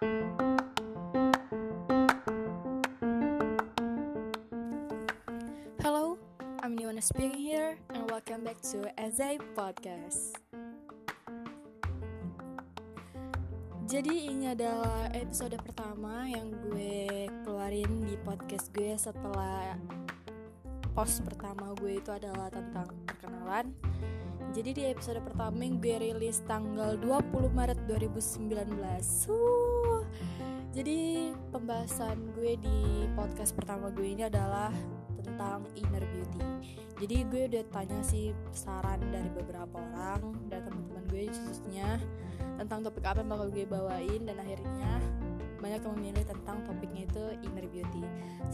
Hello, I'm Niwana speaking here and welcome back to Azai Podcast. Jadi ini adalah episode pertama yang gue keluarin di podcast gue setelah post pertama gue itu adalah tentang perkenalan. Jadi di episode pertama yang gue rilis tanggal 20 Maret 2019. Uh, jadi pembahasan gue di podcast pertama gue ini adalah tentang inner beauty. Jadi gue udah tanya sih saran dari beberapa orang dan teman-teman gue khususnya tentang topik apa yang bakal gue bawain dan akhirnya banyak yang memilih tentang topiknya itu inner beauty.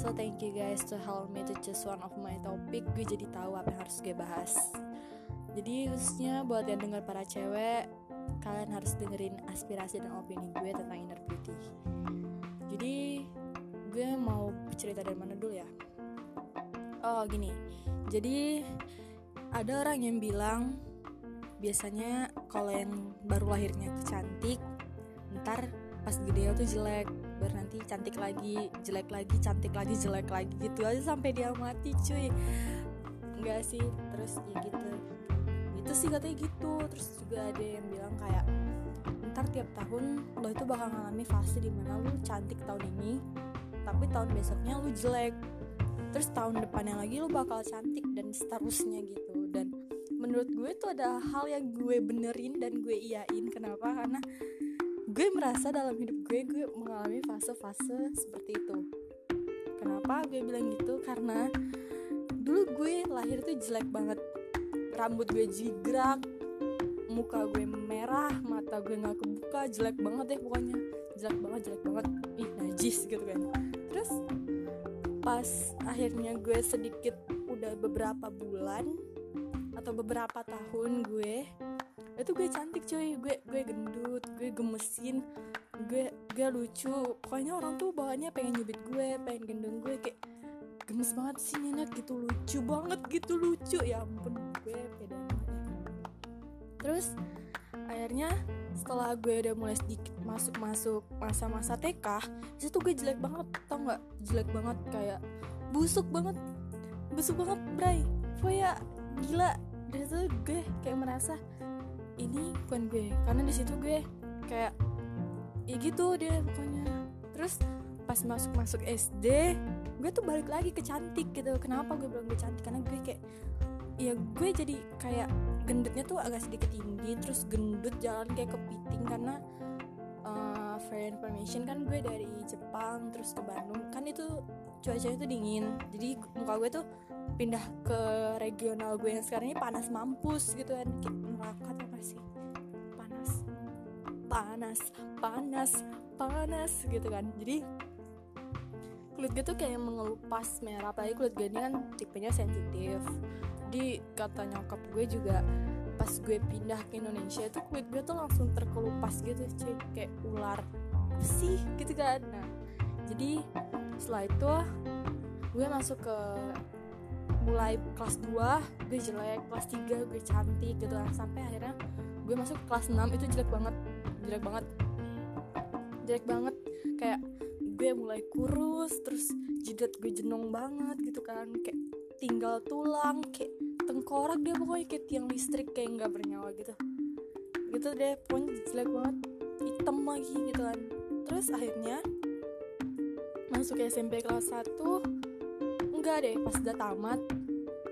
So thank you guys to help me to choose one of my topic. Gue jadi tahu apa yang harus gue bahas. Jadi khususnya buat yang dengar para cewek, kalian harus dengerin aspirasi dan opini gue tentang inner beauty. Jadi gue mau cerita dari mana dulu ya? Oh gini, jadi ada orang yang bilang biasanya kalau yang baru lahirnya cantik, ntar pas gede tuh jelek, baru nanti cantik lagi, jelek lagi, cantik lagi, jelek lagi gitu aja sampai dia mati cuy. Enggak sih, terus ya gitu. Itu sih katanya gitu. Terus juga ada yang bilang kayak ntar tiap tahun lo itu bakal ngalami fase di mana lo cantik tahun ini, tapi tahun besoknya lo jelek. Terus tahun depannya lagi lo bakal cantik dan seterusnya gitu. Dan menurut gue itu ada hal yang gue benerin dan gue iyain. Kenapa? Karena gue merasa dalam hidup gue gue mengalami fase-fase seperti itu. Kenapa gue bilang gitu? Karena dulu gue lahir tuh jelek banget rambut gue jigrak muka gue merah mata gue nggak kebuka jelek banget deh pokoknya. Jelek banget jelek banget. Ih najis gitu kan. Terus pas akhirnya gue sedikit udah beberapa bulan atau beberapa tahun gue itu gue cantik cuy. Gue gue gendut gue gemesin gue gue lucu. Pokoknya orang tuh bawaannya pengen nyubit gue pengen gendong gue kayak gemes banget sih nyenak gitu. Lucu banget gitu. Lucu. Ya ampun gue terus akhirnya setelah gue udah mulai sedikit masuk-masuk masa-masa TK itu gue jelek banget tau nggak? Jelek banget kayak busuk banget busuk banget bray. Pokoknya gila. Dari situ gue kayak merasa ini bukan gue. Karena di situ gue kayak ya gitu deh pokoknya. Terus pas masuk-masuk SD gue tuh balik lagi ke cantik gitu. Kenapa gue bilang gue cantik? Karena gue kayak ya gue jadi kayak gendutnya tuh agak sedikit tinggi terus gendut jalan kayak kepiting karena uh, for information kan gue dari Jepang terus ke Bandung. Kan itu cuacanya tuh dingin jadi muka gue tuh pindah ke regional gue yang sekarang ini panas mampus gitu kan. Kayak neraka tuh sih? Panas. Panas panas panas gitu kan. Jadi kulit gue tuh kayak mengelupas merah apalagi kulit gue ini kan tipenya sensitif. Jadi kata nyokap gue juga pas gue pindah ke Indonesia itu kulit gue tuh langsung terkelupas gitu cuy. Kayak ular sih gitu kan. Nah jadi setelah itu gue masuk ke mulai kelas 2 gue jelek. Kelas 3 gue cantik gitu kan sampai akhirnya gue masuk kelas 6 itu jelek banget. Jelek banget. Jelek banget. Kayak gue mulai kurus terus jidat gue jenong banget gitu kan. Kayak tinggal tulang kayak tengkorak dia pokoknya kayak tiang listrik kayak nggak bernyawa gitu. Gitu deh pokoknya jelek banget hitam lagi gitu kan. Terus akhirnya masuk SMP kelas 1 enggak deh pas udah tamat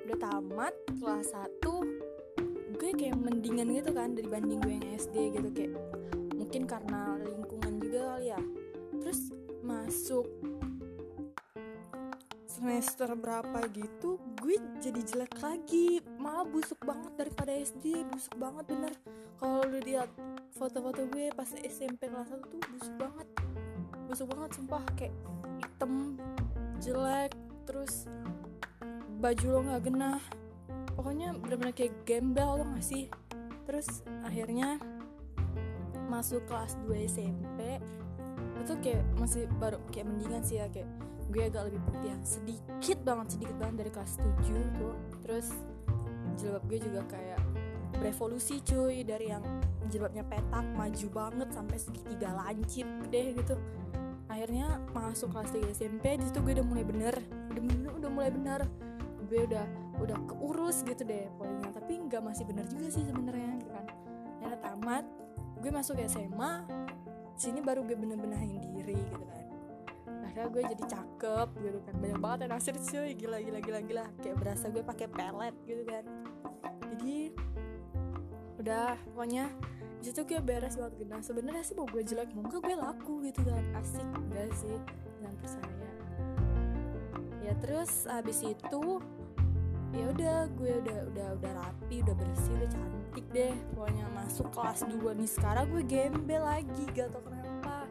udah tamat kelas 1 gue kayak mendingan gitu kan dibanding gue yang SD gitu. Kayak mungkin karena lingkungan juga kali ya. Terus masuk semester berapa gitu gue jadi jelek lagi. Malah busuk banget daripada SD busuk banget bener. Kalau lu lihat foto-foto gue pas SMP kelas 1 tuh busuk banget. Busuk banget sumpah kayak hitam jelek terus baju lo nggak genah. Pokoknya bener-bener kayak gembel lo gak terus akhirnya masuk kelas 2 SMP itu kayak masih baru kayak mendingan sih ya kayak gue agak lebih putihan sedikit banget sedikit banget dari kelas 7 tuh. Terus jilbab gue juga kayak berevolusi cuy dari yang jilbabnya petak maju banget sampai segitiga lancip deh gitu. Akhirnya masuk kelas 3 SMP di situ gue udah mulai bener udah, udah mulai bener. Gue udah udah keurus gitu deh pokoknya tapi nggak masih bener juga sih sebenarnya gitu kan. Akhirnya tamat gue masuk SMA sini baru gue bener-benerin diri gitu kan. Akhirnya gue jadi cakep gitu kan. Banyak banget yang nasir cuy. Gila gila gila gila. Kayak berasa gue pakai pelet gitu kan. Jadi udah pokoknya itu gue beres banget gitu. Nah sebenarnya sih mau gue jelek mau gue laku gitu kan. Asik enggak sih. Jangan percaya. Ya terus habis itu ya udah gue udah udah udah rapi udah bersih udah cantik deh pokoknya masuk kelas 2 nih. Sekarang gue gembel lagi gak tau kenapa.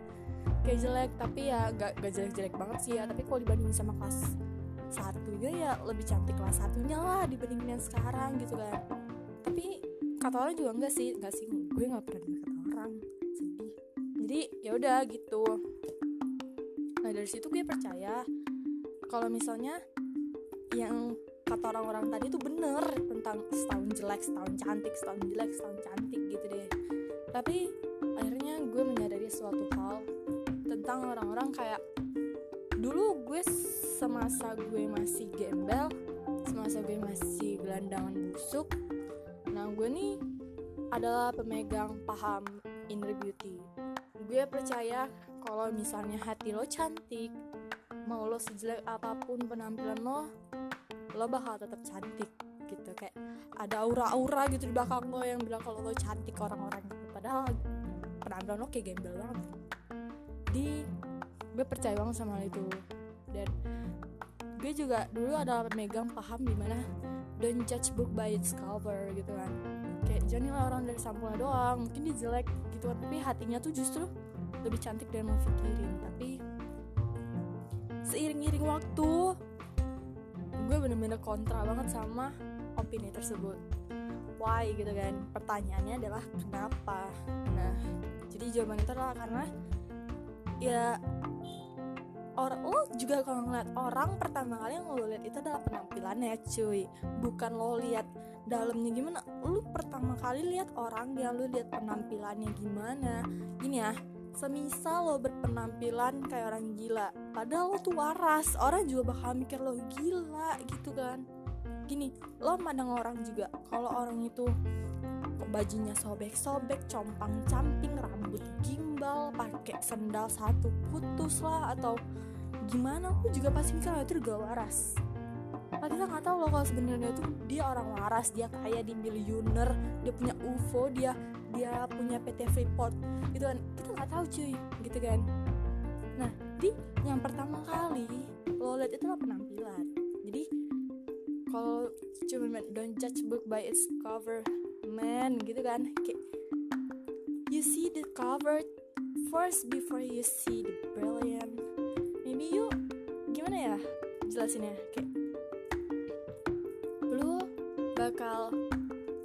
Kayak jelek tapi ya gak, gak jelek-jelek banget sih ya. Tapi kalau dibandingin sama kelas satunya ya lebih cantik kelas satunya lah dibandingin yang sekarang gitu kan. Tapi kata orang juga enggak sih enggak sih. Gue nggak pernah dengar kata orang. Sedih. Jadi ya udah gitu. Nah dari situ gue percaya kalau misalnya yang kata orang-orang tadi tuh bener tentang setahun jelek setahun cantik setahun jelek setahun cantik gitu deh. Tapi akhirnya gue menyadari suatu hal tentang orang-orang kayak dulu gue semasa gue masih gembel semasa gue masih gelandangan busuk nah gue nih adalah pemegang paham inner beauty. Gue percaya kalau misalnya hati lo cantik mau lo sejelek apa pun penampilan lo lo bakal tetap cantik gitu kayak ada aura-aura gitu di belakang lo yang bilang kalau lo cantik orang-orang gitu. Padahal penampilan lo kayak gembel banget. Di gue percaya banget sama hal itu. Dan gue juga dulu adalah pemegang paham di mana don't judge book by its cover gitu kan. Kayak jangan orang dari sampulnya doang mungkin dia jelek gitu kan tapi hatinya tuh justru lebih cantik dari lo pikirin. Tapi seiring-iring waktu bener-bener kontra banget sama opini tersebut. Why gitu kan? Pertanyaannya adalah kenapa? Nah jadi jawaban itu adalah karena ya orang lo juga kalau ngeliat orang pertama kali yang lo lihat itu adalah penampilannya cuy. Bukan lo lihat dalamnya gimana. Lo pertama kali lihat orang yang lo lihat penampilannya gimana. Gini ya semisal lo berpenampilan kayak orang gila padahal lo tuh waras. Orang juga bakal mikir lo gila gitu kan. Gini lo mandang orang juga. Kalau orang itu bajunya sobek-sobek compang camping rambut gimbal pakai sendal satu putus lah atau gimana aku juga pasti mikir itu gak waras Nah, kita nggak tahu loh kalau sebenarnya tuh dia orang waras dia kaya di miliuner dia punya UFO dia dia punya PT Freeport gitu kan. Kita nggak tahu cuy gitu kan. Nah di yang pertama kali lo lihat itu lah penampilan. Jadi kalau cuma don't judge book by its cover man gitu kan. Kayak you see the cover first before you see the brilliant. Maybe you gimana ya jelasinnya? Kayak bakal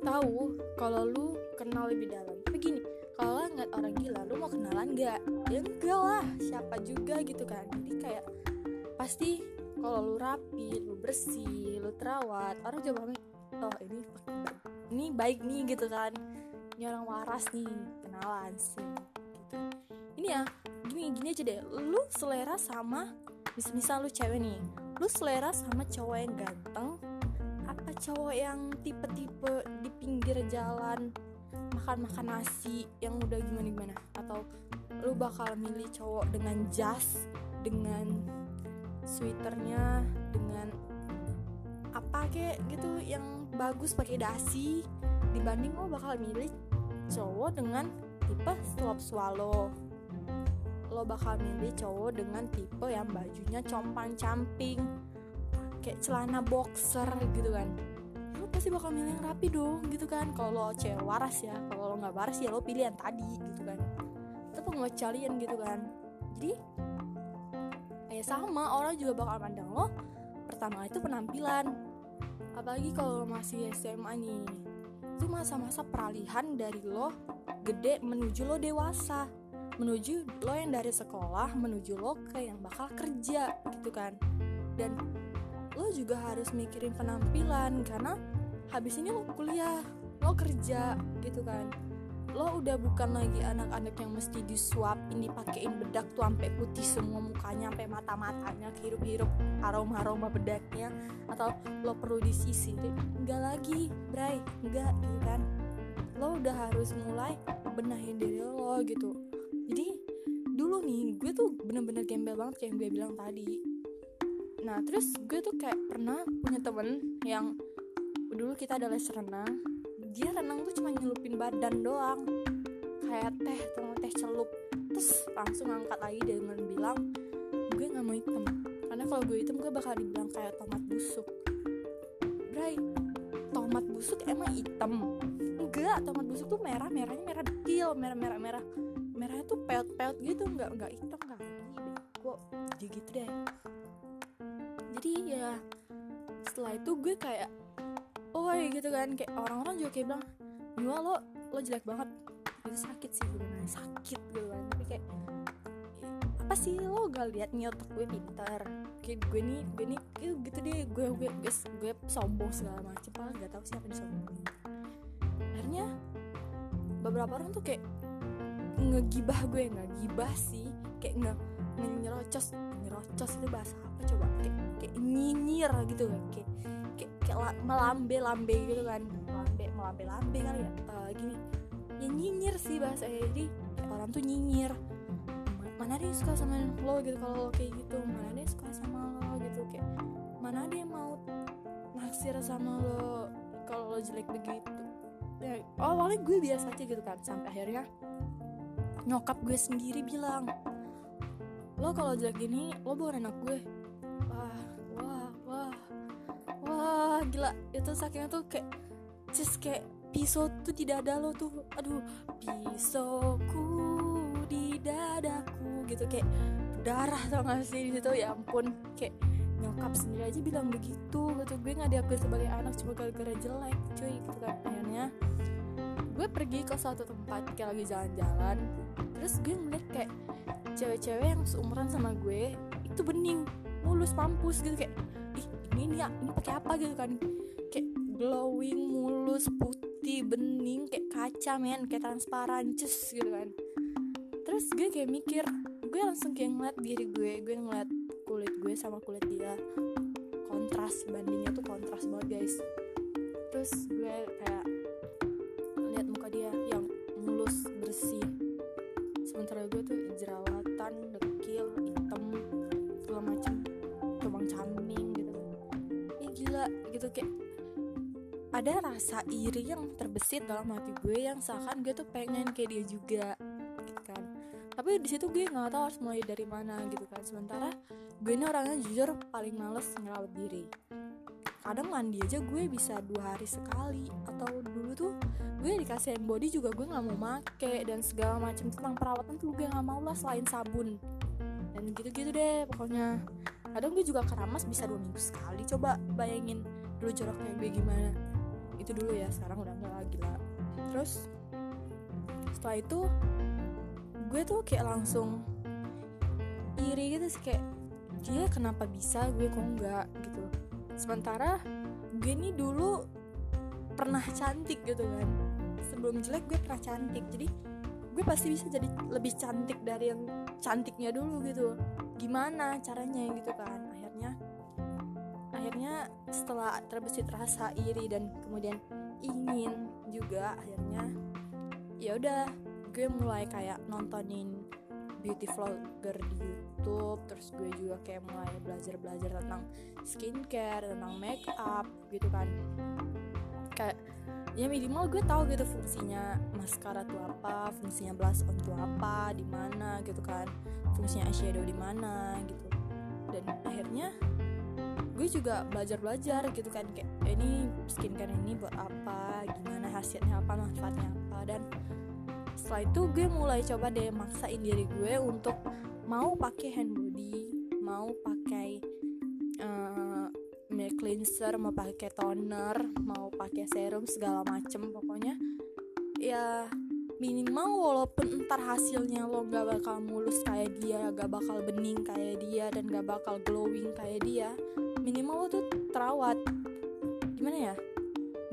tahu kalau lu kenal lebih dalam. Tapi gini kalau ngeliat orang gila lu mau kenalan nggak? Ya enggak lah siapa juga gitu kan. Jadi kayak pasti kalau lu rapi lu bersih lu terawat orang coba oh ini ini baik nih gitu kan. Ini orang waras nih kenalan sih gitu. Ini ya gini gini aja deh. Lu selera sama misal, misal lu cewek nih. Lu selera sama cowok yang ganteng cowok yang tipe-tipe di pinggir jalan makan-makan nasi yang udah gimana-gimana. Atau lu bakal milih cowok dengan jas dengan sweaternya dengan apa kayak gitu yang bagus pakai dasi. Dibanding lo bakal milih cowok dengan tipe slop swallow. Lo bakal milih cowok dengan tipe yang bajunya compang camping kayak celana boxer gitu kan. Lo pasti bakal milih yang rapi dong gitu kan. Kalau lo cewek waras ya kalau lo nggak waras ya lo pilih yang tadi gitu kan. Itu pengecualian gitu kan. Jadi ya sama orang juga bakal pandang lo pertama itu penampilan. Apalagi kalau masih SMA nih itu masa-masa peralihan dari lo gede menuju lo dewasa. Menuju lo yang dari sekolah menuju lo ke yang bakal kerja gitu kan. Dan lo juga harus mikirin penampilan karena habis ini lo kuliah lo kerja gitu kan. Lo udah bukan lagi anak-anak yang mesti disuapin dipakein bedak tuh sampai putih semua mukanya sampai mata-matanya hirup-hirup aroma-aroma bedaknya atau lo perlu disisirin. Enggak lagi bray enggak gitu kan? Lo udah harus mulai benahin diri lo gitu. Jadi dulu nih gue tuh bener-bener gembel banget kayak yang gue bilang tadi nah terus gue tuh kayak pernah punya temen yang dulu kita ada les renang. Dia renang tuh cuma nyelupin badan doang. Kayak teh atau teh celup. Terus langsung angkat lagi dengan bilang gue nggak mau hitam. Karena kalau gue hitam gue bakal dibilang kayak tomat busuk. Bray tomat busuk emang hitam? Enggak tomat busuk tuh merah merahnya merah dekil merah merah merah. Merahnya tuh peot peot gitu nggak nggak hitam nggak gue jadi gitu deh jadi ya setelah itu gue kayak oh gitu kan. Kayak orang-orang juga kayak bilang Nua lo lo jelek banget. Itu sakit sih sebenarnya. Sakit. Gitu kan. Tapi kayak apa sih lo gak liat nih otak gue pintar? Kayak gue nih gue nih gitu, deh. Gue gue gue, gue sombong segala macem padahal gak tahu siapa disombongin akhirnya beberapa orang tuh kayak ngegibah gue. Nggak gibah sih. Kayak nge nyerocos nyerocos itu bahasa apa coba? Kayak, kayak nyinyir gitu kan kayak kayak, kayak melambe lambe gitu kan. Melambe melambe lambe kali ya uh, gini ya nyinyir sih bahasa jadi orang tuh nyinyir. Mana yang suka sama lo gitu kalau lo kayak gitu? Mana yang suka sama lo gitu? Kayak mana yang mau naksir sama lo kalau lo jelek begitu? Ya awalnya gue biasa aja gitu kan sampai akhirnya nyokap gue sendiri bilang lo kalau jelek gini lo bukan anak gue. Wah wah wah. Wah gila. Itu sakitnya tuh kayak just kayak pisau tuh di dada lo tuh. Aduh pisauku di dadaku gitu. Kayak darah tau gak sih di situ? Ya ampun. Kayak nyokap sendiri aja bilang begitu gitu. Gue nggak diambil sebagai anak cuma gara-gara jelek cuy gitu kan akhirnya gue pergi ke suatu tempat kayak lagi jalan-jalan terus gue ngeliat kayak cewek-cewek yang seumuran sama gue itu bening mulus mampus gitu kayak ih ini ini ya ini pakai apa? gitu kan. Kayak glowing mulus putih bening kayak kaca men kayak transparan cus gitu kan. Terus gue kayak mikir gue langsung kayak ngeliat diri gue gue ngeliat kulit gue sama kulit dia. Kontras bandingnya tuh kontras banget guys. Terus gue kayak sementara gue tuh jerawatan dekil hitam segala macam tubang cambing gitu. Ya gila gitu. Kayak ada rasa iri yang terbesit dalam hati gue yang seakan gue tuh pengen kayak dia juga gitu kan. Tapi di situ gue nggak tahu harus mulai dari mana gitu kan. Sementara gue ini orangnya jujur paling males ngerawat diri. Kadang mandi aja gue bisa dua hari sekali atau dulu tuh gue dikasih body juga gue nggak mau make dan segala macam tentang perawatan tuh gue nggak mau lah selain sabun. Dan gitu-gitu deh pokoknya. Kadang gue juga keramas bisa dua minggu sekali. Coba bayangin dulu joroknya gue gimana. Itu dulu ya sekarang udah nggak lagi lah. Terus setelah itu gue tuh kayak langsung iri gitu sih kayak dia kenapa bisa gue kok enggak gitu. Sementara gue nih dulu pernah cantik gitu kan. Sebelum jelek gue pernah cantik. Jadi gue pasti bisa jadi lebih cantik dari yang cantiknya dulu gitu. Gimana caranya gitu kan. Akhirnya akhirnya setelah terbesit rasa iri dan kemudian ingin juga akhirnya ya udah gue mulai kayak nontonin beauty vlogger di YouTube. Terus gue juga kayak mulai belajar-belajar tentang skincare tentang make up gitu kan ya minimal gue tahu gitu fungsinya maskara tuh apa fungsinya blush on tuh apa di mana gitu kan. Fungsinya eyeshadow di mana gitu. Dan akhirnya gue juga belajar-belajar gitu kan kayak eh, ini skincare ini buat apa gimana hasilnya apa manfaatnya apa. Dan setelah itu gue mulai coba deh maksain diri gue untuk mau pakai hand body mau pakai milk cleanser mau pakai toner mau pakai serum segala macem pokoknya. Ya minimal walaupun entar hasilnya lo gak bakal mulus kayak dia gak bakal bening kayak dia dan gak bakal glowing kayak dia minimal lo tuh terawat. Gimana ya?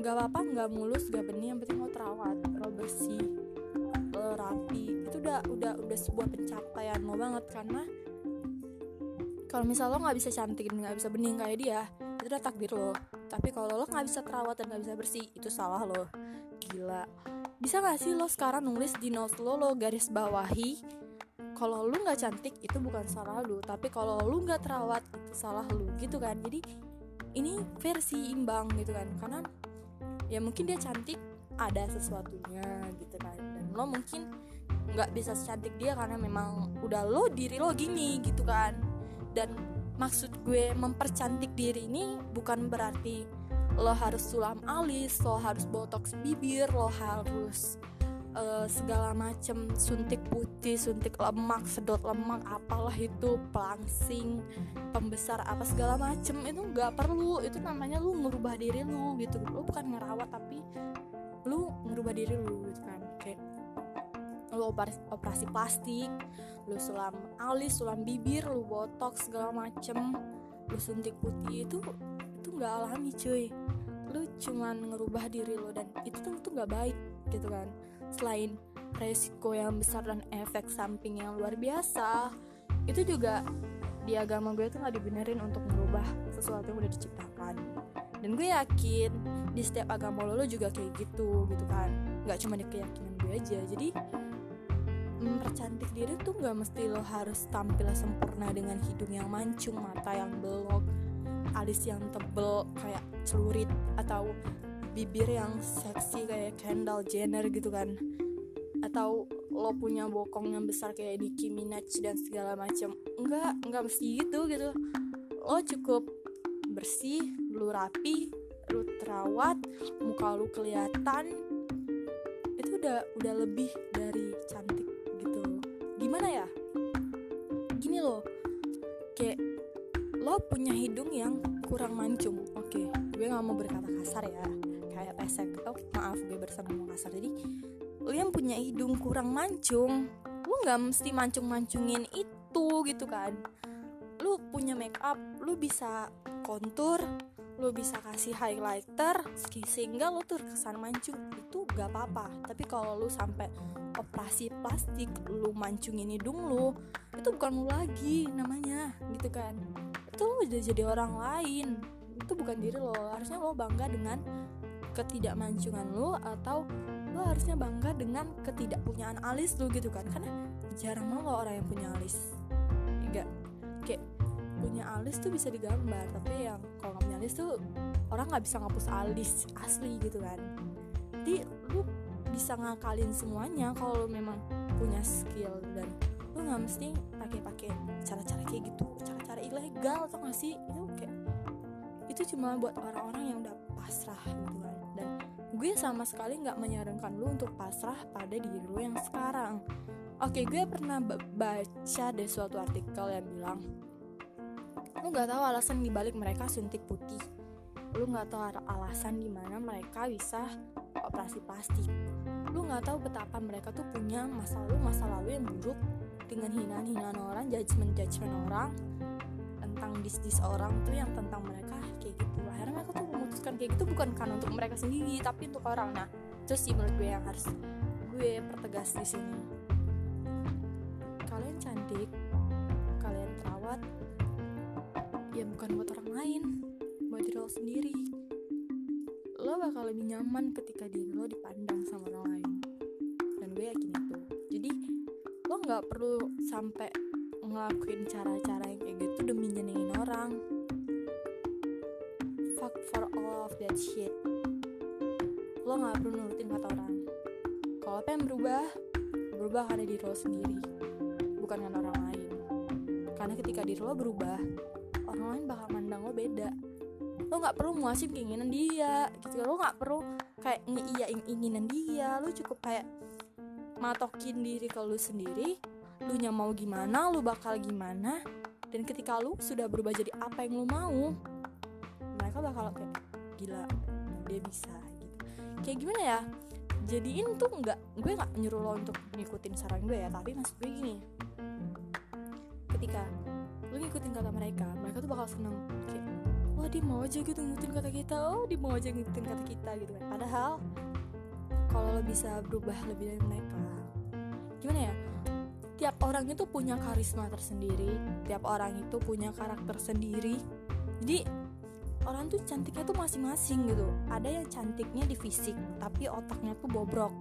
Nggak apa-apa nggak mulus nggak benih yang penting lo terawat lo bersih lo rapi. Itu udah udah udah sebuah pencapaian lo banget karena kalau misal lo nggak bisa cantik dan nggak bisa bening kayak dia itu udah takdir lo. Tapi kalau lo nggak bisa terawat dan nggak bisa bersih itu salah lo. Gila. Bisa gak sih lo sekarang nulis di notes lo lo garis bawahi kalau lu nggak cantik itu bukan salah lu tapi kalau lu nggak terawat itu salah lu gitu kan. Jadi ini versi imbang gitu kan. Karena ya mungkin dia cantik ada sesuatunya gitu kan. Dan lo mungkin nggak bisa secantik dia karena memang udah lo diri lo gini gitu kan dan maksud gue mempercantik diri ini bukan berarti lo harus sulam alis lo harus botox bibir lo harus uh, segala macem suntik putih suntik lemak sedot lemak apalah itu pelangsing pembesar apa segala macem. Itu nggak perlu. Itu namanya lu merubah diri lu gitu. Lu bukan ngerawat tapi lu merubah diri lu gitu kan. Kayak lu operasi, plastik lu sulam alis sulam bibir lu botox segala macem lu suntik putih itu itu nggak alami cuy. Lu cuman ngerubah diri lo dan itu tuh tuh nggak baik gitu kan. Selain resiko yang besar dan efek samping yang luar biasa itu juga di agama gue tuh nggak dibenerin untuk merubah sesuatu yang udah diciptakan. Dan gue yakin di setiap agama lo, lo juga kayak gitu gitu kan. Nggak cuma di keyakinan gue aja. Jadi mempercantik diri tuh nggak mesti lo harus tampil sempurna dengan hidung yang mancung mata yang belok alis yang tebel kayak celurit atau bibir yang seksi kayak Kendall Jenner gitu kan. Atau lo punya bokong yang besar kayak Nicki Minaj dan segala macam enggak enggak mesti gitu gitu. Lo cukup bersih lu rapi lu terawat muka lu kelihatan. Itu udah udah lebih dari cantik gimana ya? Gini loh. Kayak lo punya hidung yang kurang mancung. Oke okay, gue nggak mau berkata kasar ya. Kayak pesek. Oh maaf gue bersama kasar. Jadi lu yang punya hidung kurang mancung lu nggak mesti mancung-mancungin itu gitu kan. Lu punya make up lu bisa kontur lu bisa kasih highlighter sehingga lu tuh kesan mancung. Itu gak apa-apa. Tapi kalau lu sampai operasi plastik lu mancungin hidung lu itu bukan lu lagi namanya gitu kan. Itu lu udah jadi orang lain. Itu bukan diri lo. Harusnya lo bangga dengan ketidakmancungan lo atau lo harusnya bangga dengan ketidakpunyaan alis lo gitu kan. Karena jarang lo orang yang punya alis. Enggak. Kayak punya alis tuh bisa digambar tapi yang kalau nggak punya alis tuh orang nggak bisa ngapus alis asli gitu kan. Jadi lu bisa ngakalin semuanya kalau memang punya skill dan lu nggak mesti pakai-pakai cara-cara kayak gitu cara-cara ilegal atau nggak sih? Itu kayak itu cuma buat orang-orang yang udah pasrah gitu kan. Gue sama sekali nggak menyarankan lu untuk pasrah pada diri lu yang sekarang. Oke gue pernah baca deh suatu artikel yang bilang lu nggak tahu alasan dibalik mereka suntik putih. Lu nggak tahu alasan di mana mereka bisa operasi plastik lu nggak tahu betapa mereka tuh punya masa lalu masa lalu yang buruk dengan hinaan-hinaan orang judgement judgement orang tentang dis-dis orang tuh yang tentang mereka kayak gitu. Akhirnya mereka tuh memutuskan kayak gitu bukan karena untuk mereka sendiri tapi untuk orang. Nah itu sih menurut gue yang harus gue pertegas di sini. Kalian cantik kalian terawat ya bukan buat orang lain buat diri lo sendiri. Lo bakal lebih nyaman ketika diri lo dipandang sama orang lain gue yakin itu. Jadi lo nggak perlu sampai ngelakuin cara-cara yang kayak gitu demi nyenengin orang. Fuck for all of that shit. Lo gak perlu nurutin kata orang. Kalau pengen berubah berubah karena diri lo sendiri bukan karena orang lain. Karena ketika diri lo berubah orang lain bakal mandang lo beda. Lo nggak perlu muasin keinginan dia. Gitu lo nggak perlu kayak ngeiyain inginan dia lo cukup kayak matokin diri ke lu sendiri lu nya mau gimana lu bakal gimana dan ketika lu sudah berubah jadi apa yang lu mau mereka bakal kayak gila dia bisa gitu. Kayak gimana ya jadiin tuh nggak gue nggak nyuruh lo untuk ngikutin saran gue ya tapi maksud gue gini. Ketika lu ngikutin kata mereka mereka tuh bakal seneng kayak wah dia mau aja gitu ngikutin kata kita oh dia mau aja ngikutin kata kita gitu kan. Padahal kalau lo bisa berubah lebih dari mereka. Gimana ya? Tiap orang itu punya karisma tersendiri tiap orang itu punya karakter sendiri. Jadi orang tuh cantiknya tuh masing-masing gitu. Ada yang cantiknya di fisik tapi otaknya tuh bobrok.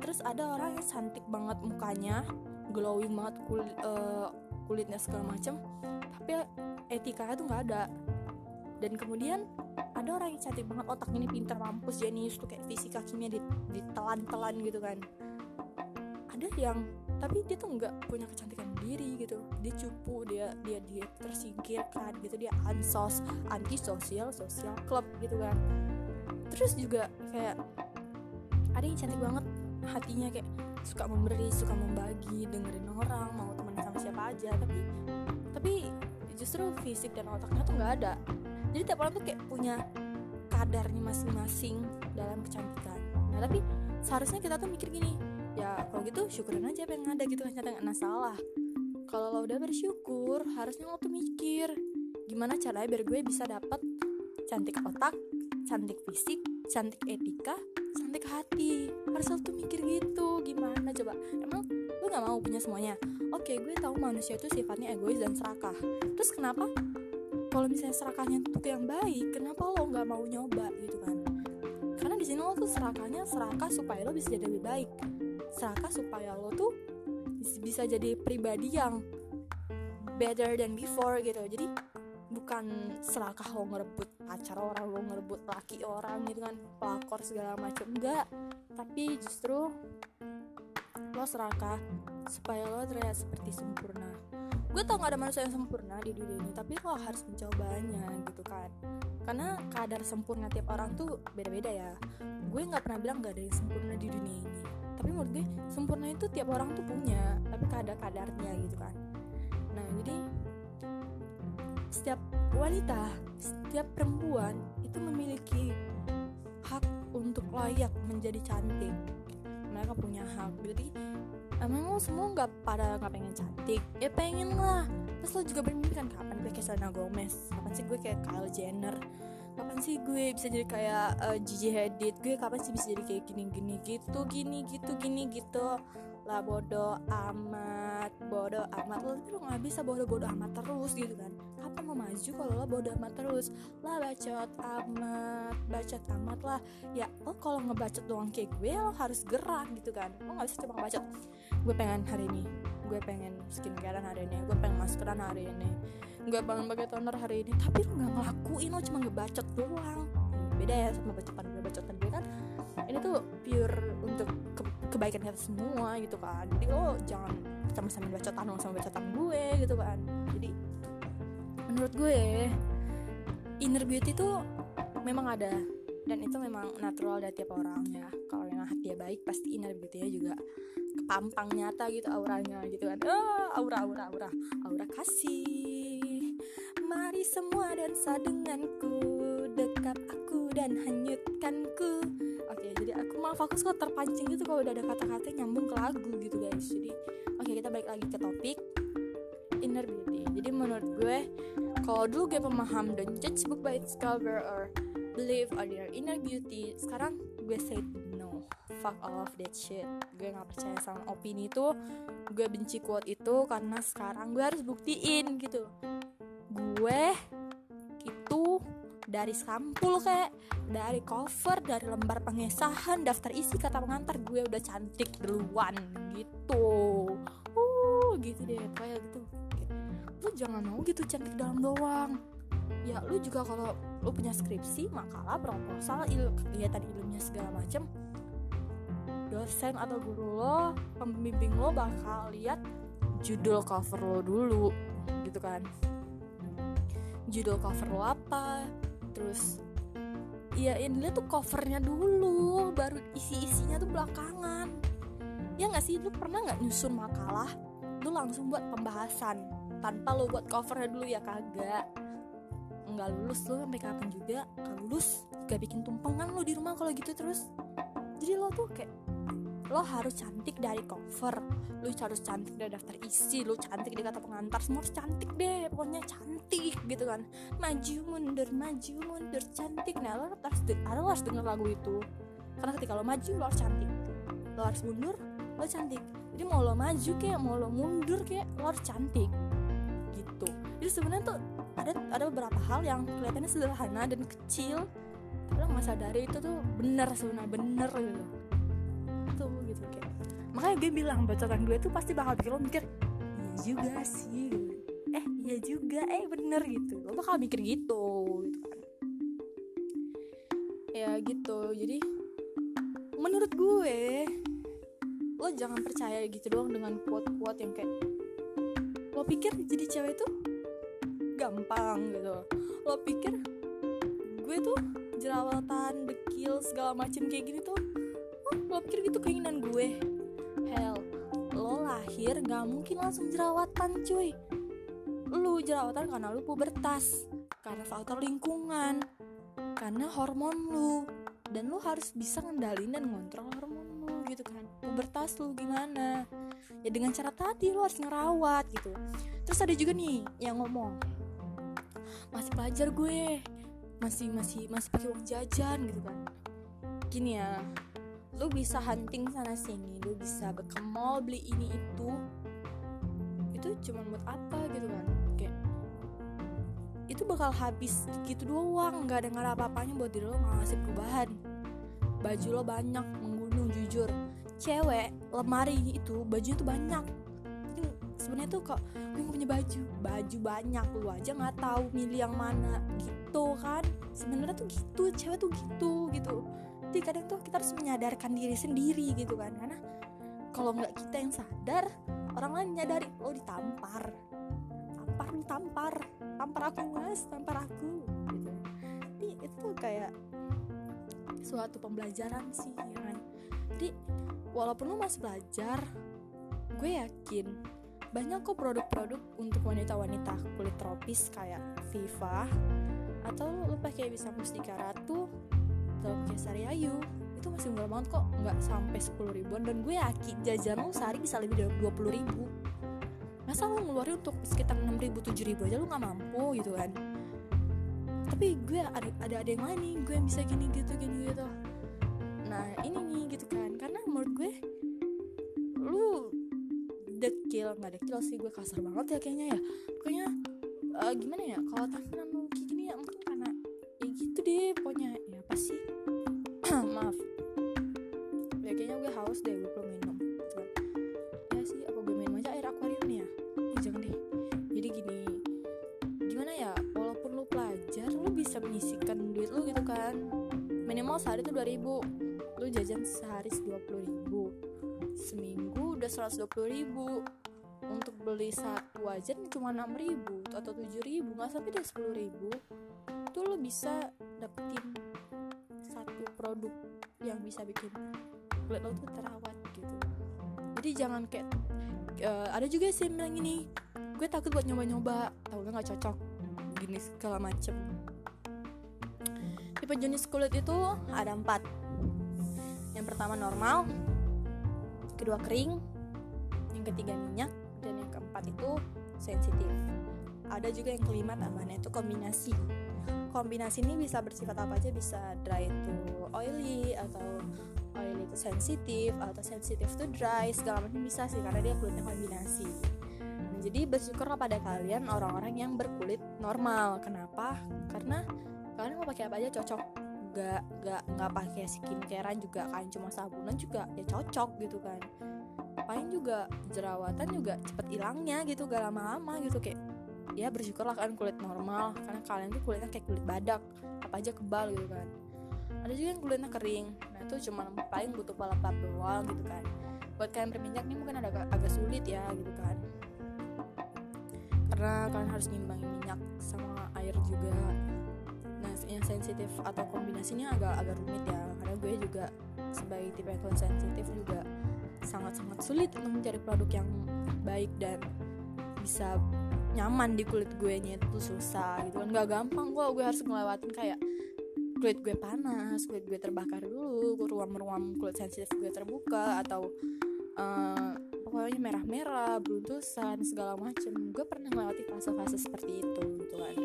Terus ada orang yang cantik banget mukanya glowing banget kul uh, kulitnya segala macam tapi etikanya tuh nggak ada. Dan kemudian ada orang yang cantik banget otaknya ini pintar mampus jenius tuh kayak fisika kimia ditelan-telan gitu kan. Ada yang tapi dia tuh nggak punya kecantikan diri gitu. Dia cupu dia dia dia tersingkirkan gitu dia ansos anti sosial club gitu kan. Terus juga kayak ada yang cantik banget hatinya kayak suka memberi suka membagi dengerin orang mau temen sama siapa aja tapi tapi justru fisik dan otaknya tuh nggak ada jadi tiap orang tuh kayak punya kadarnya masing-masing dalam kecantikan. Nah tapi seharusnya kita tuh mikir gini ya kalau gitu syukurin aja apa yang ada gitu kan nggak masalah. Kalau lo udah bersyukur harusnya lo tuh mikir gimana caranya biar gue bisa dapet cantik otak cantik fisik cantik etika cantik hati. Harus lo tuh mikir gitu gimana coba? Emang lo nggak mau punya semuanya? Oke gue tahu manusia itu sifatnya egois dan serakah. Terus kenapa kalau misalnya serakahnya untuk yang baik kenapa lo nggak mau nyoba gitu kan? Karena di sini lo tuh serakahnya serakah supaya lo bisa jadi lebih baik. Serakah supaya lo tuh bisa jadi pribadi yang better than before gitu. Jadi bukan serakah lo ngerebut pacar orang lo ngerebut laki orang gitu kan pelakor segala macam enggak tapi justru lo serakah supaya lo terlihat seperti sempurna gue tau gak ada manusia yang sempurna di dunia ini tapi lo harus mencobanya gitu kan. Karena kadar sempurna tiap orang tuh beda-beda ya. Gue nggak pernah bilang gak ada yang sempurna di dunia ini. Tapi menurut gue sempurna itu tiap orang tuh punya tapi kadar-kadarnya gitu kan. Nah jadi setiap wanita setiap perempuan itu memiliki hak untuk layak menjadi cantik. Mereka punya hak. Jadi emang lo semua nggak pada nggak pengen cantik? Ya pengen lah. Terus lo juga bermimpi kan kapan gue kayak Selena Gomez? Kapan sih gue kayak Kylie Jenner? Kapan sih gue bisa jadi kayak uh, Gigi Hadid? Gue kapan sih bisa jadi kayak gini gini gitu gini gitu gini gitu? Lah bodoh amat bodoh amat. Lo tapi lo nggak bisa bodoh bodoh amat terus gitu kan. Kapan mau maju kalau lo bodoh amat terus? Lah bacot amat bacot amat lah. Ya lo kalau ngebacot doang kayak gue lo harus gerak gitu kan. Lo nggak bisa cuma ngebacot gue pengen hari ini. Gue pengen skincarean hari ini. Gue pengen maskeran hari ini. Gue pengen pakai toner hari ini. Tapi lo nggak ngelakuin lo cuma ngebacot doang. Beda ya sama bacotan. Gue bacotan gue kan ini tuh pure untuk ke kebaikan kita semua gitu kan. Jadi lo jangan sama-sama bacotan lo sama bacotan gue gitu kan. Jadi menurut gue inner beauty tuh memang ada dan itu memang natural dari tiap orang ya. Kalau yang hati dia baik pasti inner beauty-nya juga kepampang nyata gitu auranya gitu kan. Oh, aura aura aura. Aura kasih. Mari semua dansa denganku. Dekat aku dan hanyutkanku. Oke jadi aku malah fokus kok terpancing gitu kalau udah ada kata-kata nyambung ke lagu gitu guys. Jadi oke kita balik lagi ke topik. Inner beauty. Jadi menurut gue kalau dulu gue pemaham don't judge book by its cover or believe on your inner beauty sekarang gue say no fuck all of that shit. Gue nggak percaya sama opini itu. Gue benci quote itu karena sekarang gue harus buktiin gitu. Gue itu dari sampul kayak dari cover dari lembar pengesahan daftar isi kata pengantar gue udah cantik duluan gitu. Uh gitu deh kayak gitu. Lu jangan mau gitu cantik dalam doang ya lu juga kalau lu punya skripsi makalah proposal il kegiatan ilmunya segala macem dosen atau guru lo pembimbing lo bakal lihat judul cover lo dulu gitu kan. Judul cover lo apa terus ya ini tuh covernya dulu baru isi-isinya tuh belakangan. Ya nggak sih? Lu pernah nggak nyusun makalah? Lu langsung buat pembahasan tanpa lo buat covernya dulu ya kagak nggak lulus lo sampai kapan juga kalau lulus gak bikin tumpengan lo di rumah kalau gitu terus. Jadi lo tuh kayak lo harus cantik dari cover lo harus cantik dari daftar isi lo cantik di kata pengantar semua harus cantik deh pokoknya cantik gitu kan. Maju mundur maju mundur cantik. Nah lo harus lo harus denger lagu itu. Karena ketika lo maju lo harus cantik. Lo harus mundur lo cantik. Jadi mau lo maju kayak mau lo mundur kayak lo harus cantik. Gitu. Jadi sebenarnya tuh ada ada beberapa hal yang kelihatannya sederhana dan kecil lo nggak sadari itu tuh bener sebenarnya bener gitu. Tuh gitu kayak. Makanya gue bilang bacotan gue tuh pasti bakal bikin lo mikir iya juga sih. Eh iya juga eh bener gitu. Lo bakal mikir gitu gitu kan. Ya gitu jadi menurut gue lo jangan percaya gitu doang dengan quote-quote yang kayak lo pikir jadi cewek tuh gampang gitu. Lo pikir gue tuh jerawatan, dekil, segala macem kayak gini tuh oh, lo pikir gitu keinginan gue? Hell lo lahir gak mungkin langsung jerawatan cuy. Lu jerawatan karena lu pubertas karena faktor lingkungan karena hormon lu dan lu harus bisa ngendalin dan ngontrol hormon lu gitu kan. Pubertas lu gimana? Ya dengan cara tadi lu harus ngerawat gitu. Terus ada juga nih yang ngomong masih pelajar gue. Masih masih masih pakai uang jajan gitu kan. Gini ya lu bisa hunting sana sini lu bisa ke mall beli ini itu. Itu cuma buat apa gitu kan? Kayak itu bakal habis gitu doang. Nggak ada nggak ada apa-apanya buat diri lo ngasih perubahan. Baju lo banyak menggunung jujur. Cewek lemari itu bajunya tuh banyak sebenarnya tuh kok gue gak punya baju. Baju banyak lu aja nggak tahu milih yang mana. Gitu kan. Sebenarnya tuh gitu cewek tuh gitu gitu. Jadi kadang tuh kita harus menyadarkan diri sendiri gitu kan. Karena kalau nggak kita yang sadar orang lain nyadari lo oh, ditampar. Tampar lu tampar. Tampar aku mas. Tampar aku. Gitu. Jadi itu tuh kayak suatu pembelajaran sih ya kan. Jadi walaupun lo masih belajar gue yakin banyak kok produk-produk untuk wanita-wanita kulit tropis kayak Viva atau lu pakai bisa Mustika Ratu atau pakai Sariayu itu masih murah banget kok nggak sampai 10 ribuan. Dan gue yakin jajan lu sehari bisa lebih dari 20 ribu. Masa lu ngeluarin untuk sekitar 6 ribu 7 ribu aja lu nggak mampu gitu kan? Tapi gue ada ada ada yang lain nih gue bisa gini gitu gini gitu. Nah ini nih gitu kan. Karena menurut gue dekil nggak dekil sih gue kasar banget ya kayaknya ya. Pokoknya uh, gimana ya kalau tampilan lu kayak gini ya mungkin karena ya gitu deh pokoknya udah 120 ribu. Untuk beli satu aja cuma 6 ribu atau 7 ribu nggak sampai deh 10 ribu. Itu lo bisa dapetin satu produk yang bisa bikin kulit lo tuh terawat gitu. Jadi jangan kayak uh, ada juga sih yang bilang gini gue takut buat nyoba-nyoba gue nggak cocok. Gini segala macem. Tipe jenis kulit itu ada empat. Yang pertama normal kedua kering ketiga minyak dan yang keempat itu sensitif. Ada juga yang kelima namanya itu kombinasi. Kombinasi ini bisa bersifat apa aja? Bisa dry itu oily atau oily itu sensitif atau sensitif itu dry segala macam bisa sih karena dia kulitnya kombinasi. Nah, jadi bersyukurlah pada kalian orang-orang yang berkulit normal. Kenapa? Karena kalian mau pakai apa aja cocok. Nggak nggak nggak pakai skincarean juga kan cuma sabunan juga ya cocok gitu kan paling juga jerawatan juga cepet hilangnya gitu gak lama-lama gitu kayak ya bersyukurlah kan kulit normal karena kalian tuh kulitnya kayak kulit badak apa aja kebal gitu kan. Ada juga yang kulitnya kering nah itu cuma paling butuh pelap doang gitu kan. Buat kalian berminyak nih mungkin ada agak sulit ya gitu kan. Karena kalian harus ngimbangin minyak sama air juga. Yang sensitif atau kombinasinya agak agak rumit ya karena gue juga sebagai tipe yang sensitif juga sangat-sangat sulit untuk mencari produk yang baik dan bisa nyaman di kulit gue nya itu susah gitu kan. Gak gampang kok gue harus ngelewatin kayak kulit gue panas kulit gue terbakar dulu ruam-ruam kulit sensitif gue terbuka atau uh, pokoknya merah-merah beruntusan segala macem. Gue pernah melewati fase-fase seperti itu gitu kan.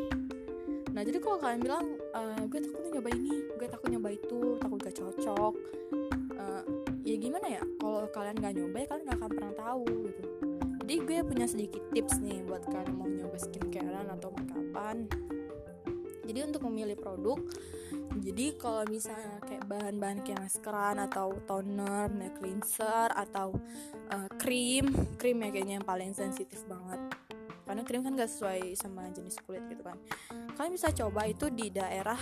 Nah jadi kalau kalian bilang uh, gue takut nyoba ini gue takut nyoba itu takut gak cocok gimana ya kalau kalian gak nyoba ya kalian gak akan pernah tahu gitu jadi gue punya sedikit tips nih buat kalian mau nyoba skincarean atau makeupan jadi untuk memilih produk jadi kalau misalnya kayak bahan-bahan kayak maskeran atau toner, nail cleanser atau uh, krim, krim ya kayaknya yang paling sensitif banget. Karena krim kan gak sesuai sama jenis kulit gitu kan. Kalian bisa coba itu di daerah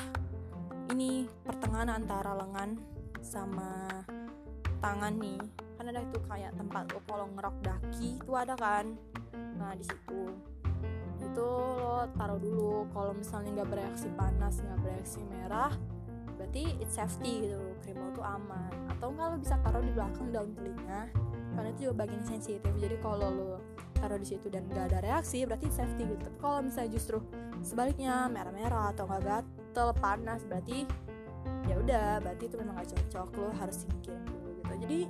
ini pertengahan antara lengan sama tangan nih. Kan ada itu kayak tempat lo kalau ngerok daki itu ada kan. Nah di situ. Itu lo taruh dulu. Kalau misalnya nggak bereaksi panas nggak bereaksi merah berarti it's safety gitu. Krim lo tuh aman. Atau nggak lo bisa taruh di belakang daun telinga. Karena itu juga bagian sensitif. Jadi kalau lo taruh di situ dan nggak ada reaksi berarti safety gitu. Tapi kalau misalnya justru sebaliknya merah-merah atau nggak gatel panas berarti ya udah berarti itu memang gak cocok. Lo harus singkirin jadi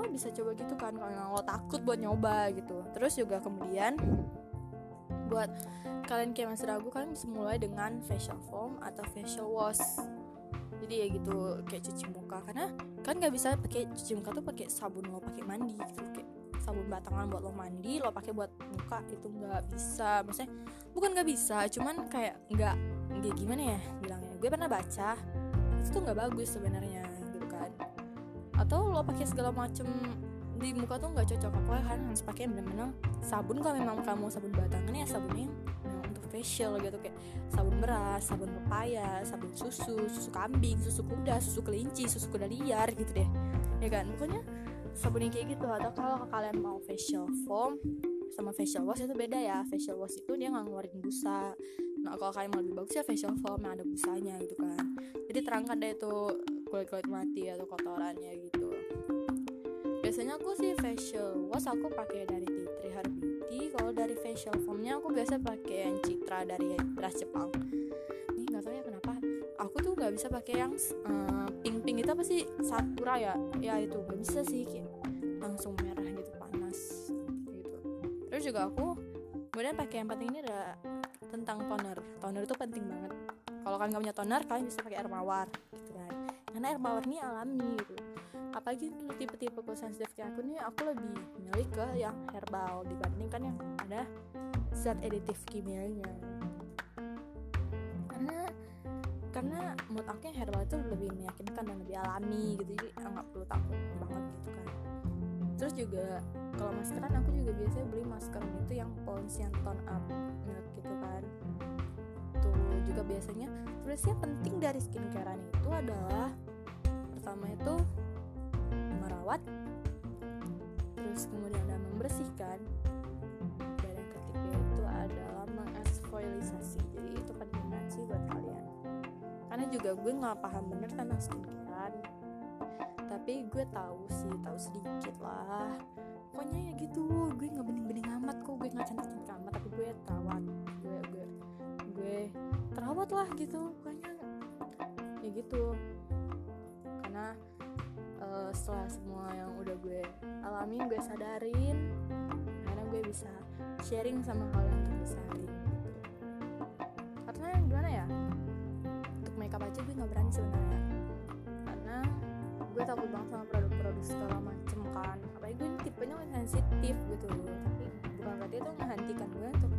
lo bisa coba gitu kan kalau lo takut buat nyoba gitu. Terus juga kemudian buat kalian kayak masih ragu kalian bisa mulai dengan facial foam atau facial wash. Jadi ya gitu kayak cuci muka. Karena kan nggak bisa pakai cuci muka tuh pakai sabun lo pakai mandi gitu. Kayak sabun batangan buat lo mandi lo pakai buat muka itu nggak bisa. Maksudnya bukan nggak bisa cuman kayak nggak nggak gimana ya bilangnya. Gue pernah baca itu tuh nggak bagus sebenarnya atau lo pakai segala macem di muka tuh nggak cocok. Apa kan harus pakai bener-bener sabun. Kalau memang kamu sabun batangan ya sabunnya nah, untuk facial gitu. Kayak sabun beras sabun pepaya sabun susu susu kambing susu kuda susu kelinci susu kuda liar gitu deh. Ya kan? Pokoknya sabun yang kayak gitu. Atau kalau kalian mau facial foam sama facial wash itu beda ya. Facial wash itu dia nggak ngeluarin busa. Nah kalau kalian mau lebih bagus ya facial foam yang ada busanya gitu kan. Jadi terangkan deh itu kulit-kulit mati atau kotorannya gitu. Biasanya aku sih facial wash aku pakai dari tea tree beauty. Kalau dari facial foamnya aku biasa pakai yang citra dari beras Jepang. Ini nggak tahu ya kenapa. Aku tuh nggak bisa pakai yang uh, pink pink itu apa sih? Sakura ya? Ya itu. Nggak bisa sih kayak langsung merah gitu panas gitu. Terus juga aku kemudian pakai yang penting ini ada tentang toner. Toner itu penting banget. Kalau kalian nggak punya toner kalian bisa pakai air mawar gitu kan karena air mawar ini alami gitu. Apalagi untuk tipe-tipe kulit sensitif kayak aku nih aku lebih milih ke yang herbal dibandingkan yang ada zat editif kimianya. Karena karena menurut aku yang herbal itu lebih meyakinkan dan lebih alami gitu. Jadi nggak perlu takut banget gitu kan. Terus juga kalau maskeran aku juga biasanya beli masker itu yang pons yang tone up gitu kan tuh juga biasanya tulisnya penting dari skincarean itu adalah pertama itu merawat terus kemudian ada membersihkan dan yang ketiga itu adalah mengeksfoliasi. Jadi itu penting banget sih buat kalian. Karena juga gue nggak paham bener tentang skincare tapi gue tahu sih tahu sedikit lah. Pokoknya ya gitu gue nggak bening-bening amat kok gue nggak cantik-cantik amat tapi gue terawat gue terawat lah gitu pokoknya. Ya gitu. Karena uh, setelah semua yang udah gue alami gue sadarin karena gue bisa sharing sama kalian untuk disaring gitu karena gimana ya untuk makeup aja gue nggak berani sebenarnya. Karena gue takut banget sama produk-produk segala macem kan. Apalagi gue tipenya sensitif gitu. Tapi bukan berarti itu menghentikan gue untuk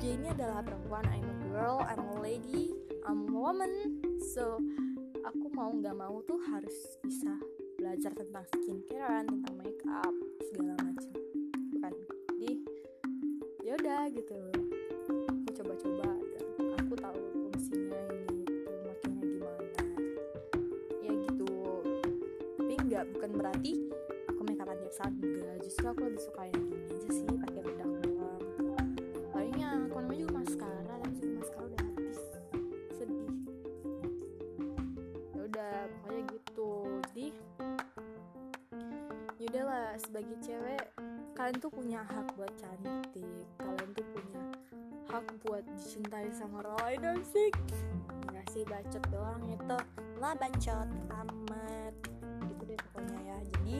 gue ini adalah perempuan. I'm a girl I'm a lady I'm a woman. So aku mau nggak mau tuh harus bisa belajar tentang skincare tentang makeup segala macam. Bukan. Jadi ya udah gitu. Aku coba-coba dan aku tahu fungsinya ini makanya gimana. Ya gitu. Tapi nggak bukan berarti aku makeupan tiap saat enggak. Justru aku lebih suka yang gini aja sih gitu sebagai cewek kalian tuh punya hak buat cantik kalian tuh punya hak buat dicintai sama orang lain asik nggak sih bacot doang itu. Lah bacot amat. Gitu deh pokoknya ya. Jadi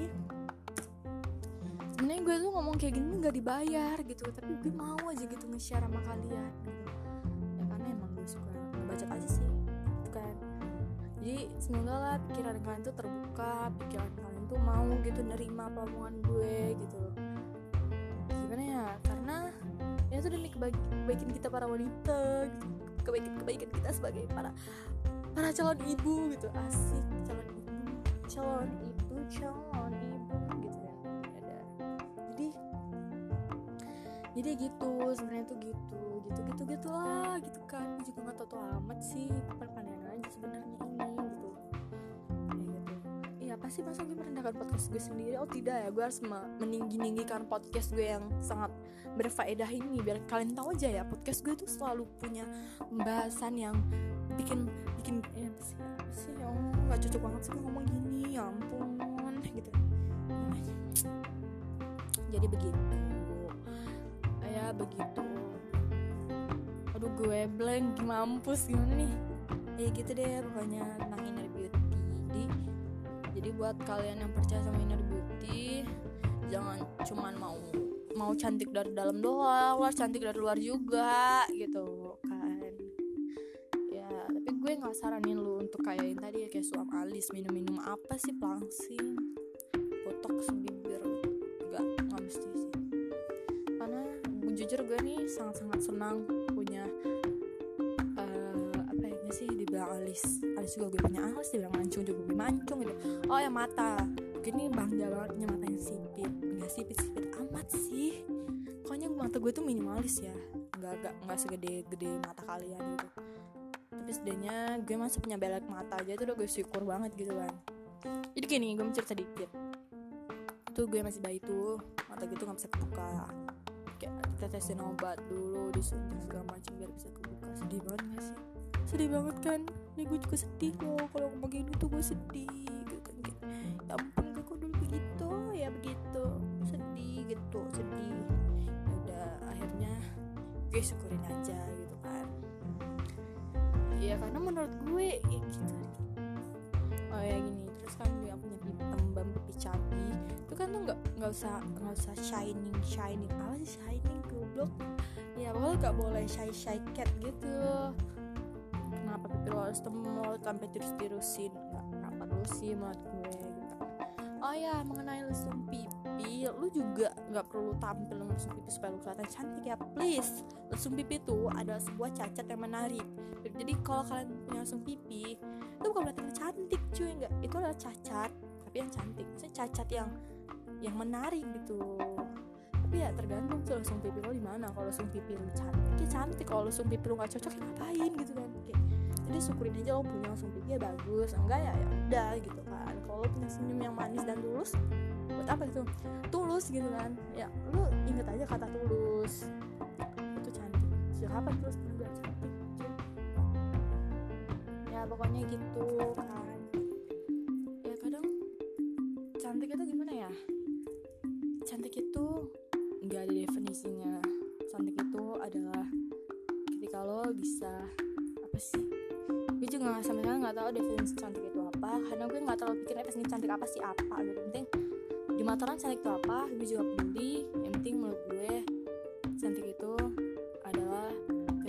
sebenarnya gue tuh ngomong kayak gini nggak dibayar gitu. Tapi gue mau aja gitu nge-share sama kalian gitu. Ya karena emang gue suka ngebacot aja sih. Gitu kan. Jadi semoga lah pikiran kalian tuh terbuka pikiran kalian tuh mau gitu nerima omongan gue gitu. Gimana ya? Karena ya itu demi kebaikan kita para wanita gitu. Kebaikan kebaikan kita sebagai para para calon ibu gitu. Asik calon ibu calon ibu calon ibu gitu kan. Ada. Jadi jadi gitu sebenarnya tuh gitu gitu gitu gitu lah gitu kan. Gue juga nggak tahu amat sih pasti masa gue merendahkan podcast gue sendiri? Oh tidak ya gue harus meninggi ninggikan podcast gue yang sangat berfaedah ini biar kalian tahu aja ya podcast gue tuh selalu punya pembahasan yang bikin bikin ya sih sih ya nggak cocok banget sih ngomong gini ya ampun gitu. Jadi begitu. Ya begitu. Aduh gue blank mampus gimana nih? Ya gitu deh pokoknya tentang jadi buat kalian yang percaya sama inner beauty jangan cuman mau mau cantik dari dalam doang luar cantik dari luar juga gitu kan. Ya tapi gue nggak saranin lu untuk kayak yang tadi ya kayak suam alis minum-minum apa sih pelangsing botox bibir nggak nggak mesti sih. Karena jujur gue nih sangat-sangat senang punya sih dibilang alis. Alis juga gue punya alis dibilang mancung juga gue mancung gitu oh ya mata. Gini bangga banget punya mata yang sipit. Nggak sipit sipit amat sih. Pokoknya mata gue tuh minimalis ya. Nggak nggak nggak segede gede mata kalian gitu. Tapi setidaknya gue masih punya belek mata aja itu udah gue syukur banget gitu kan. Jadi gini gue mencerita sedikit tuh gue masih bayi tuh mata gue tuh nggak bisa kebuka. Kayak tetesin obat dulu disuntik segala macam biar bisa kebuka. Sedih banget gak sih sedih banget kan? Ini gue juga sedih loh kalau ngomong gini tuh gue sedih gitu kan kayak ya ampun gue kok dulu begitu? Ya begitu sedih gitu sedih. Ya udah akhirnya gue syukurin aja gitu kan. Ya karena menurut gue ya gitu. Oh ya gini terus kan gue punya pipi tembam pipi cabi itu kan tuh nggak nggak usah nggak usah shining shining. Apa sih shining goblok? Ya pokoknya nggak boleh shy shy cat gitu pipi lo harus temul sampai terus terusin nggak nggak perlu sih menurut gue gitu. Oh ya mengenai lesung pipi lu juga nggak perlu tampil dengan lesung pipi supaya lu kelihatan cantik ya. Please lesung pipi itu adalah sebuah cacat yang menarik. Jadi kalau kalian punya lesung pipi itu bukan berarti cantik cuy. Enggak itu adalah cacat tapi yang cantik. Maksudnya cacat yang yang menarik gitu. Tapi ya tergantung tuh langsung pipi lo di mana. Kalau langsung pipi lo cantik ya cantik. Kalau langsung pipi lo nggak cocok ya ngapain gitu kan. Kayak jadi syukurin aja lo punya langsung pipi ya bagus enggak ya ya udah gitu kan. Kalau punya senyum yang manis dan tulus buat apa gitu? Tulus gitu kan. Ya lo inget aja kata tulus. Itu cantik. Sejak kapan tulus juga cantik ya pokoknya gitu kan. Ya kadang cantik itu gimana ya? Cantik itu nggak ada definisinya. Cantik itu adalah ketika lo bisa apa sih gue juga sekarang nggak tahu definisi cantik itu apa. Karena gue nggak terlalu pikir definisi cantik apa sih? Apa? Gitu. Penting di mata orang cantik itu apa? Gue juga peduli. Yang penting menurut gue cantik itu adalah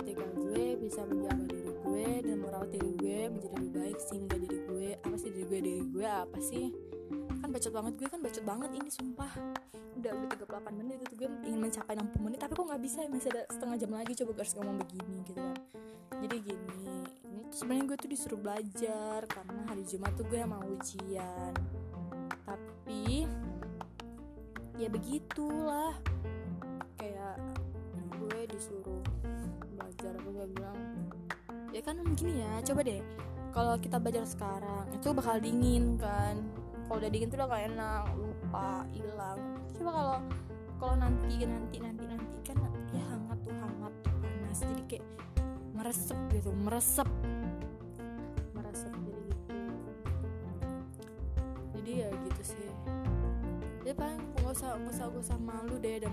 ketika gue bisa menjaga diri gue dan merawat diri gue menjadi lebih baik sehingga diri gue apa sih diri gue diri gue apa sih? Kan bacot banget gue kan bacot banget ini sumpah. Udah udah 38 menit itu gue ingin mencapai 60 menit tapi kok nggak bisa? Masih ada setengah jam lagi coba gue harus ngomong begini gitu kan. Jadi gini sebenarnya gue tuh disuruh belajar karena hari Jumat tuh gue mau ujian. Tapi ya begitulah. Kayak gue disuruh belajar apa gue bilang ya kan gini ya coba deh. Kalau kita belajar sekarang itu bakal dingin kan. Kalau udah dingin tuh udah gak enak lupa hilang. Coba kalau kalau nanti nanti nanti nanti kan ya hangat tuh hangat tuh panas. Jadi kayak meresep gitu meresep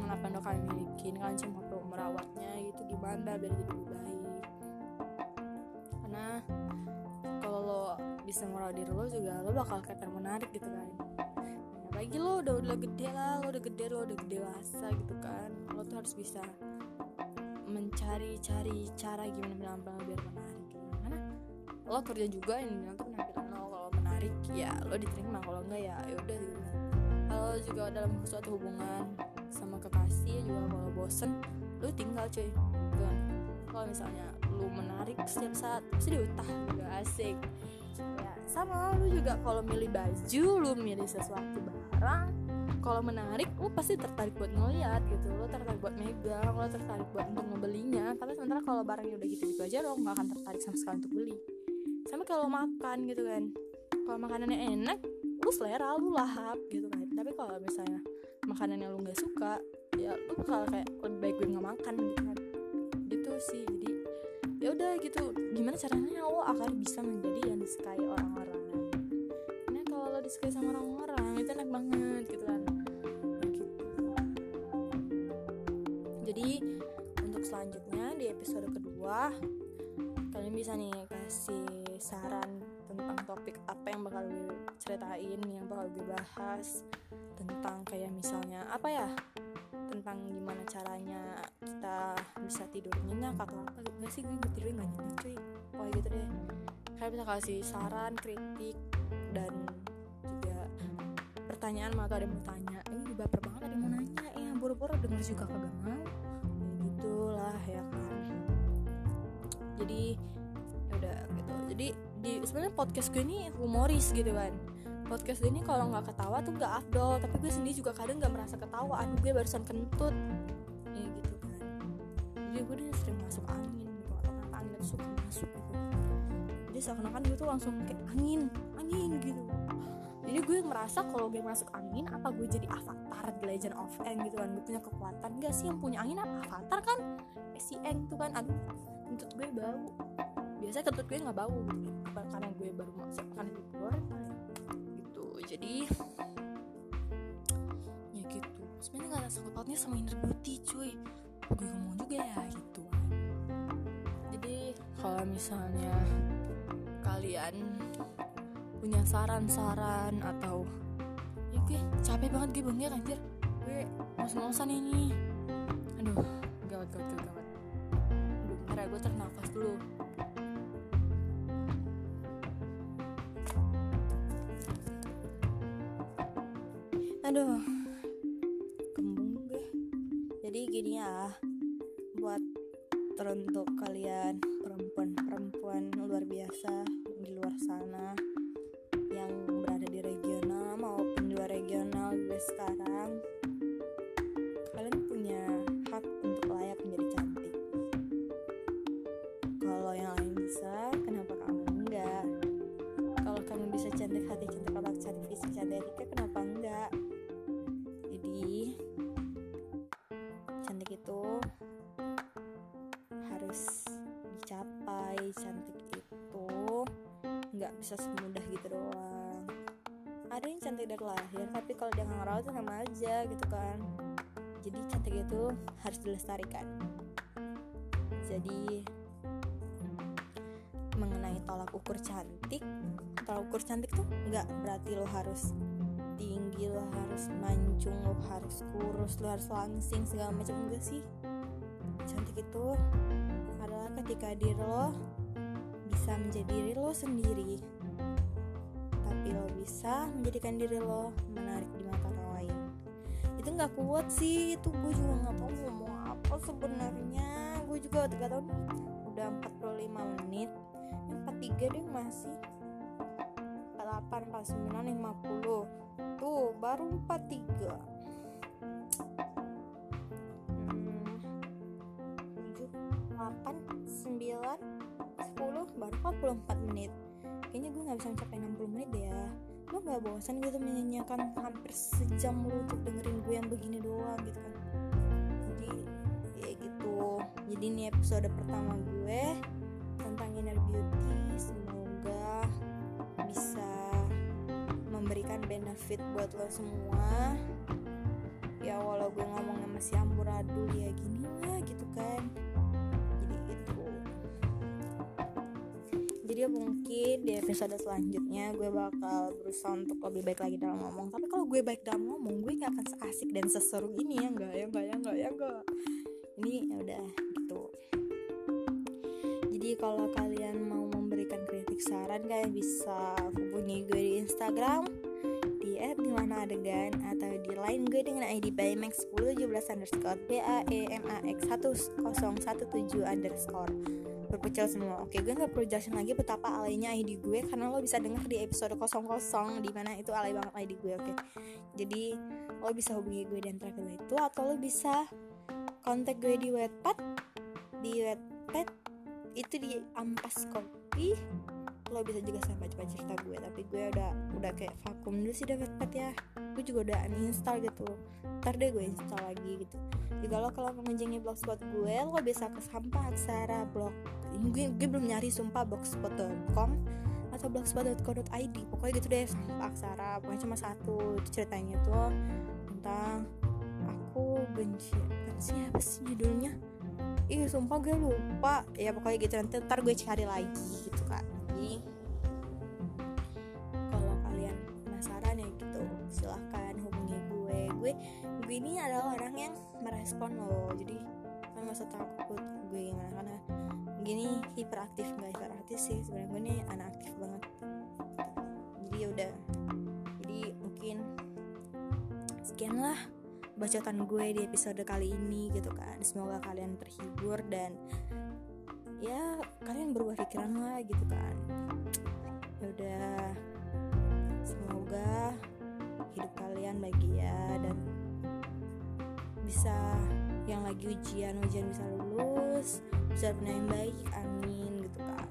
malu deh dengan apa yang udah kalian milikin kalian cuma perlu merawatnya itu gimana biar jadi lebih baik? Karena kalau lo bisa merawat diri lo juga lo bakal kelihatan menarik gitu kan. Apalagi lo udah udah gede lah lo udah gede lo udah gede dewasa gitu kan. Lo tuh harus bisa mencari-cari cara gimana penampilan biar menarik gitu. karena lo kerja juga yang bilang tuh penampilan lo kalau menarik ya lo diterima kalau enggak ya ya udah gitu kalau juga dalam suatu hubungan juga kalau bosen lo tinggal cuy. Gitu kan kalau misalnya lu menarik setiap saat pasti diutah juga asik. Ya sama lu juga kalau milih baju lu milih sesuatu barang kalau menarik lu pasti tertarik buat ngeliat gitu. Lu tertarik buat megang lu tertarik buat untuk ngebelinya. Tapi sementara kalau barangnya udah gitu-gitu aja lo nggak akan tertarik sama sekali untuk beli. Sama kalau makan gitu kan. Kalau makanannya enak lu selera lu lahap gitu kan. Tapi kalau misalnya makanannya lu nggak suka ya lu bakal kayak lebih baik gue nggak makan gitu kan. Gitu sih jadi ya udah gitu. Gimana caranya lo akan bisa menjadi yang disukai orang-orang? Nah kalau lo disukai sama orang-orang itu enak banget gitu kan. Gitu. jadi untuk selanjutnya di episode kedua kalian bisa nih kasih saran tentang topik apa yang bakal gue ceritain yang bakal gue bahas tentang kayak misalnya apa ya tentang gimana caranya kita bisa tidur nyenyak atau apa. Nggak sih gue tidur nggak nyenyak cuy. Pokoknya gitu deh. Kalian bisa kasih saran kritik dan juga pertanyaan mau ada yang mau tanya. Ini baper banget ada yang mau nanya. Ya buru-buru denger juga kagak mau. Ya gitulah ya kan. Jadi ya udah gitu. Jadi di sebenarnya podcast gue ini humoris gitu kan podcast gue ini kalau nggak ketawa tuh nggak afdol. Tapi gue sendiri juga kadang nggak merasa ketawa. Aduh gue barusan kentut. Ya gitu kan. Jadi gue udah sering masuk angin. Gitu atau kenapa angin suka masuk. Gitu jadi seakan-akan gue tuh langsung kayak angin angin gitu. Jadi gue merasa kalau gue masuk angin apa gue jadi avatar di Legend of Aang gitu kan? Gue punya kekuatan. Gak sih yang punya angin apa? Avatar kan? Eh, si Aang tuh kan? Aduh kentut gue bau. Biasanya kentut gue nggak bau gitu. Karena gue baru masuk luar gitu jadi ya gitu. Sebenarnya nggak ada sangkut pautnya sama inner beauty cuy. Gue ngomong juga ya gitu. Jadi kalau misalnya kalian punya saran-saran atau ya gue capek banget gue bengir anjir. Gue ngos-ngosan ini. Aduh gawat gawat gawat gawat. Aduh bentar ya gue tarik nafas dulu aduh. Kembung gue jadi gini ya buat teruntuk kalian perempuan-perempuan luar biasa di luar sana yang berada di regional maupun di luar regional gue sekarang bisa semudah gitu doang. Ada yang cantik dari lahir tapi kalau dia nggak ngerawat sama aja gitu kan. Jadi cantik itu harus dilestarikan. Jadi mengenai tolak ukur cantik tolak ukur cantik tuh nggak berarti lo harus tinggi lo harus mancung lo harus kurus lo harus langsing segala macam enggak sih. Cantik itu adalah ketika diri lo bisa menjadi diri lo sendiri tapi lo bisa menjadikan diri lo menarik di mata orang lain. Itu nggak kuat sih itu gue juga nggak tahu ngomong apa sebenarnya. Gue juga gak tahu nih udah 45 menit. Yang 43 deh masih. 48 49 50 tuh baru 43 hmm, 8 9 10 baru 44 menit kayaknya gue gak bisa mencapai 60 menit deh ya. Lo gak bosan gitu menyanyikan hampir sejam lu untuk dengerin gue yang begini doang gitu kan. Jadi ya gitu. Jadi ini episode pertama gue tentang inner beauty. Semoga bisa memberikan benefit buat lo semua. Ya walau gue ngomongnya masih amburadul ya gini lah gitu kan jadi mungkin di episode selanjutnya gue bakal berusaha untuk lebih baik lagi dalam ngomong. Tapi kalau gue baik dalam ngomong gue nggak akan seasik dan seseru ini ya enggak ya enggak ya enggak ya enggak ini ya udah gitu. Jadi kalau kalian mau memberikan kritik saran kalian bisa hubungi gue di Instagram di di mana adegan atau di line gue dengan ID Baymax 1017 underscore B A E M A X 1017 underscore berpecel semua. Oke gue nggak perlu jelasin lagi betapa alainya ID gue karena lo bisa denger di episode 00 di mana itu alay banget ID gue oke? Jadi lo bisa hubungi gue dan terakhir itu atau lo bisa kontak gue di Wattpad di Wattpad itu di ampas kopi lo bisa juga baca cerita gue tapi gue udah udah kayak vakum dulu sih dapat ya. Gue juga udah uninstall gitu. Ntar deh gue install lagi gitu. Juga lo kalau mengunjungi blogspot gue lo bisa ke sampah aksara blog gue, gue belum nyari sumpah blogspot.com atau blogspot.co.id pokoknya gitu deh sampah aksara pokoknya cuma satu ceritanya tuh tentang aku benci benci apa sih judulnya? Ih sumpah gue lupa. Ya pokoknya gitu. Nanti ntar gue cari lagi gitu kan jadi kalau kalian penasaran ya gitu silahkan hubungi gue. Gue gue ini adalah orang yang merespon loh. Jadi kalian gak usah takut gue gimana? Karena gini hiperaktif nggak hiperaktif sih. Sebenarnya gue ini anak aktif banget. Jadi ya udah. Jadi mungkin sekian lah bacotan gue di episode kali ini gitu kan. Semoga kalian terhibur dan ya kalian berubah pikiran lah gitu kan. Ya udah semoga hidup kalian bahagia dan bisa yang lagi ujian ujian bisa lulus bisa punya yang baik amin gitu kan.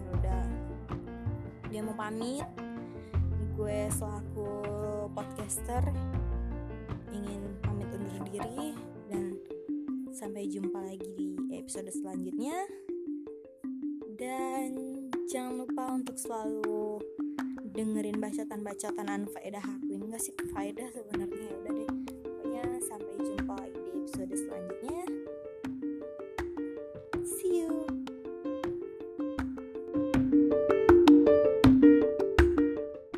Ya udah dia mau pamit. Gue selaku podcaster ingin pamit undur diri dan sampai jumpa lagi di episode selanjutnya dan jangan lupa untuk selalu dengerin bacotan-bacotan anfaedah aku. Ini gak sih faedah sebenarnya. Ya udah deh. Pokoknya sampai jumpa di episode selanjutnya